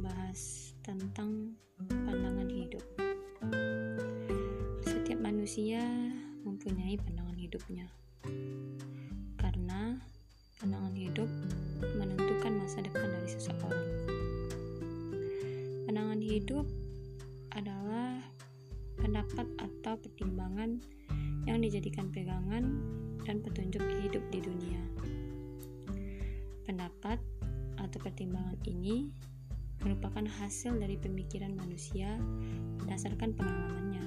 Kali ini aku akan bahas tentang pandangan hidup. Setiap manusia mempunyai pandangan hidupnya. Karena pandangan hidup menentukan masa depan dari seseorang. Pandangan hidup adalah pendapat atau pertimbangan yang dijadikan pegangan dan petunjuk hidup di dunia. Pendapat atau pertimbangan ini merupakan hasil dari pemikiran manusia berdasarkan pengalamannya.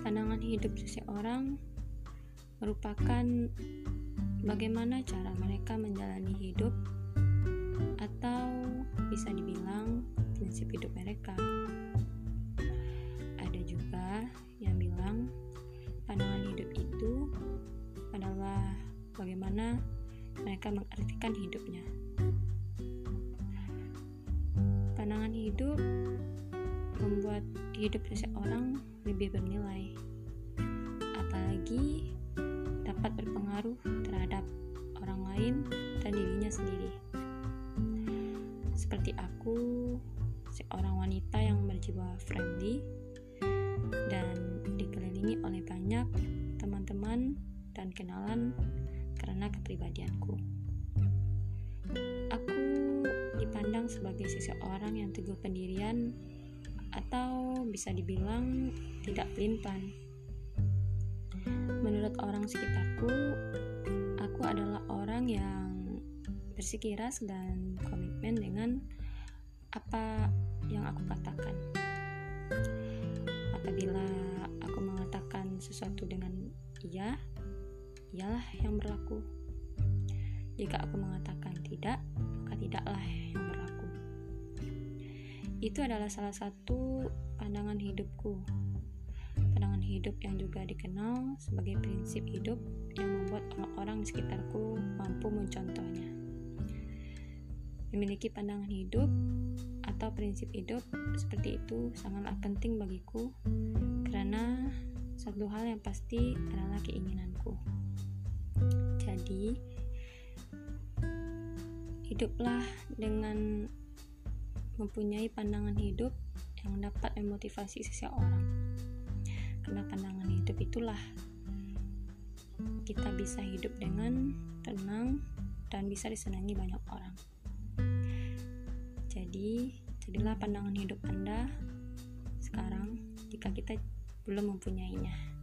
Pandangan hidup seseorang merupakan bagaimana cara mereka menjalani hidup atau bisa dibilang prinsip hidup mereka. Ada juga yang bilang pandangan hidup itu adalah bagaimana mereka mengartikan hidupnya. Pandangan hidup membuat hidup seseorang lebih bernilai, apalagi dapat berpengaruh terhadap orang lain dan dirinya sendiri. Seperti aku, seorang wanita yang berjiwa friendly dan dikelilingi oleh banyak teman-teman dan kenalan karena kepribadianku. Aku dipandang sebagai seseorang yang teguh pendirian atau bisa dibilang tidak pelimpan. Menurut orang sekitarku, aku adalah orang yang bersikeras dan komitmen dengan apa yang aku katakan. Apabila aku mengatakan sesuatu dengan iya, ialah yang berlaku. Jika aku mengatakan tidak, Itu adalah salah satu pandangan hidupku. Pandangan hidup yang juga dikenal sebagai prinsip hidup yang membuat orang-orang di sekitarku mampu mencontohnya. Memiliki pandangan hidup atau prinsip hidup seperti itu sangatlah penting bagiku karena satu hal yang pasti adalah keinginanku. Jadi, hiduplah dengan mempunyai pandangan hidup yang dapat memotivasi seseorang. Karena pandangan hidup itulah kita bisa hidup dengan tenang dan bisa disenangi banyak orang. Jadi, jadilah pandangan hidup Anda sekarang jika kita belum mempunyainya.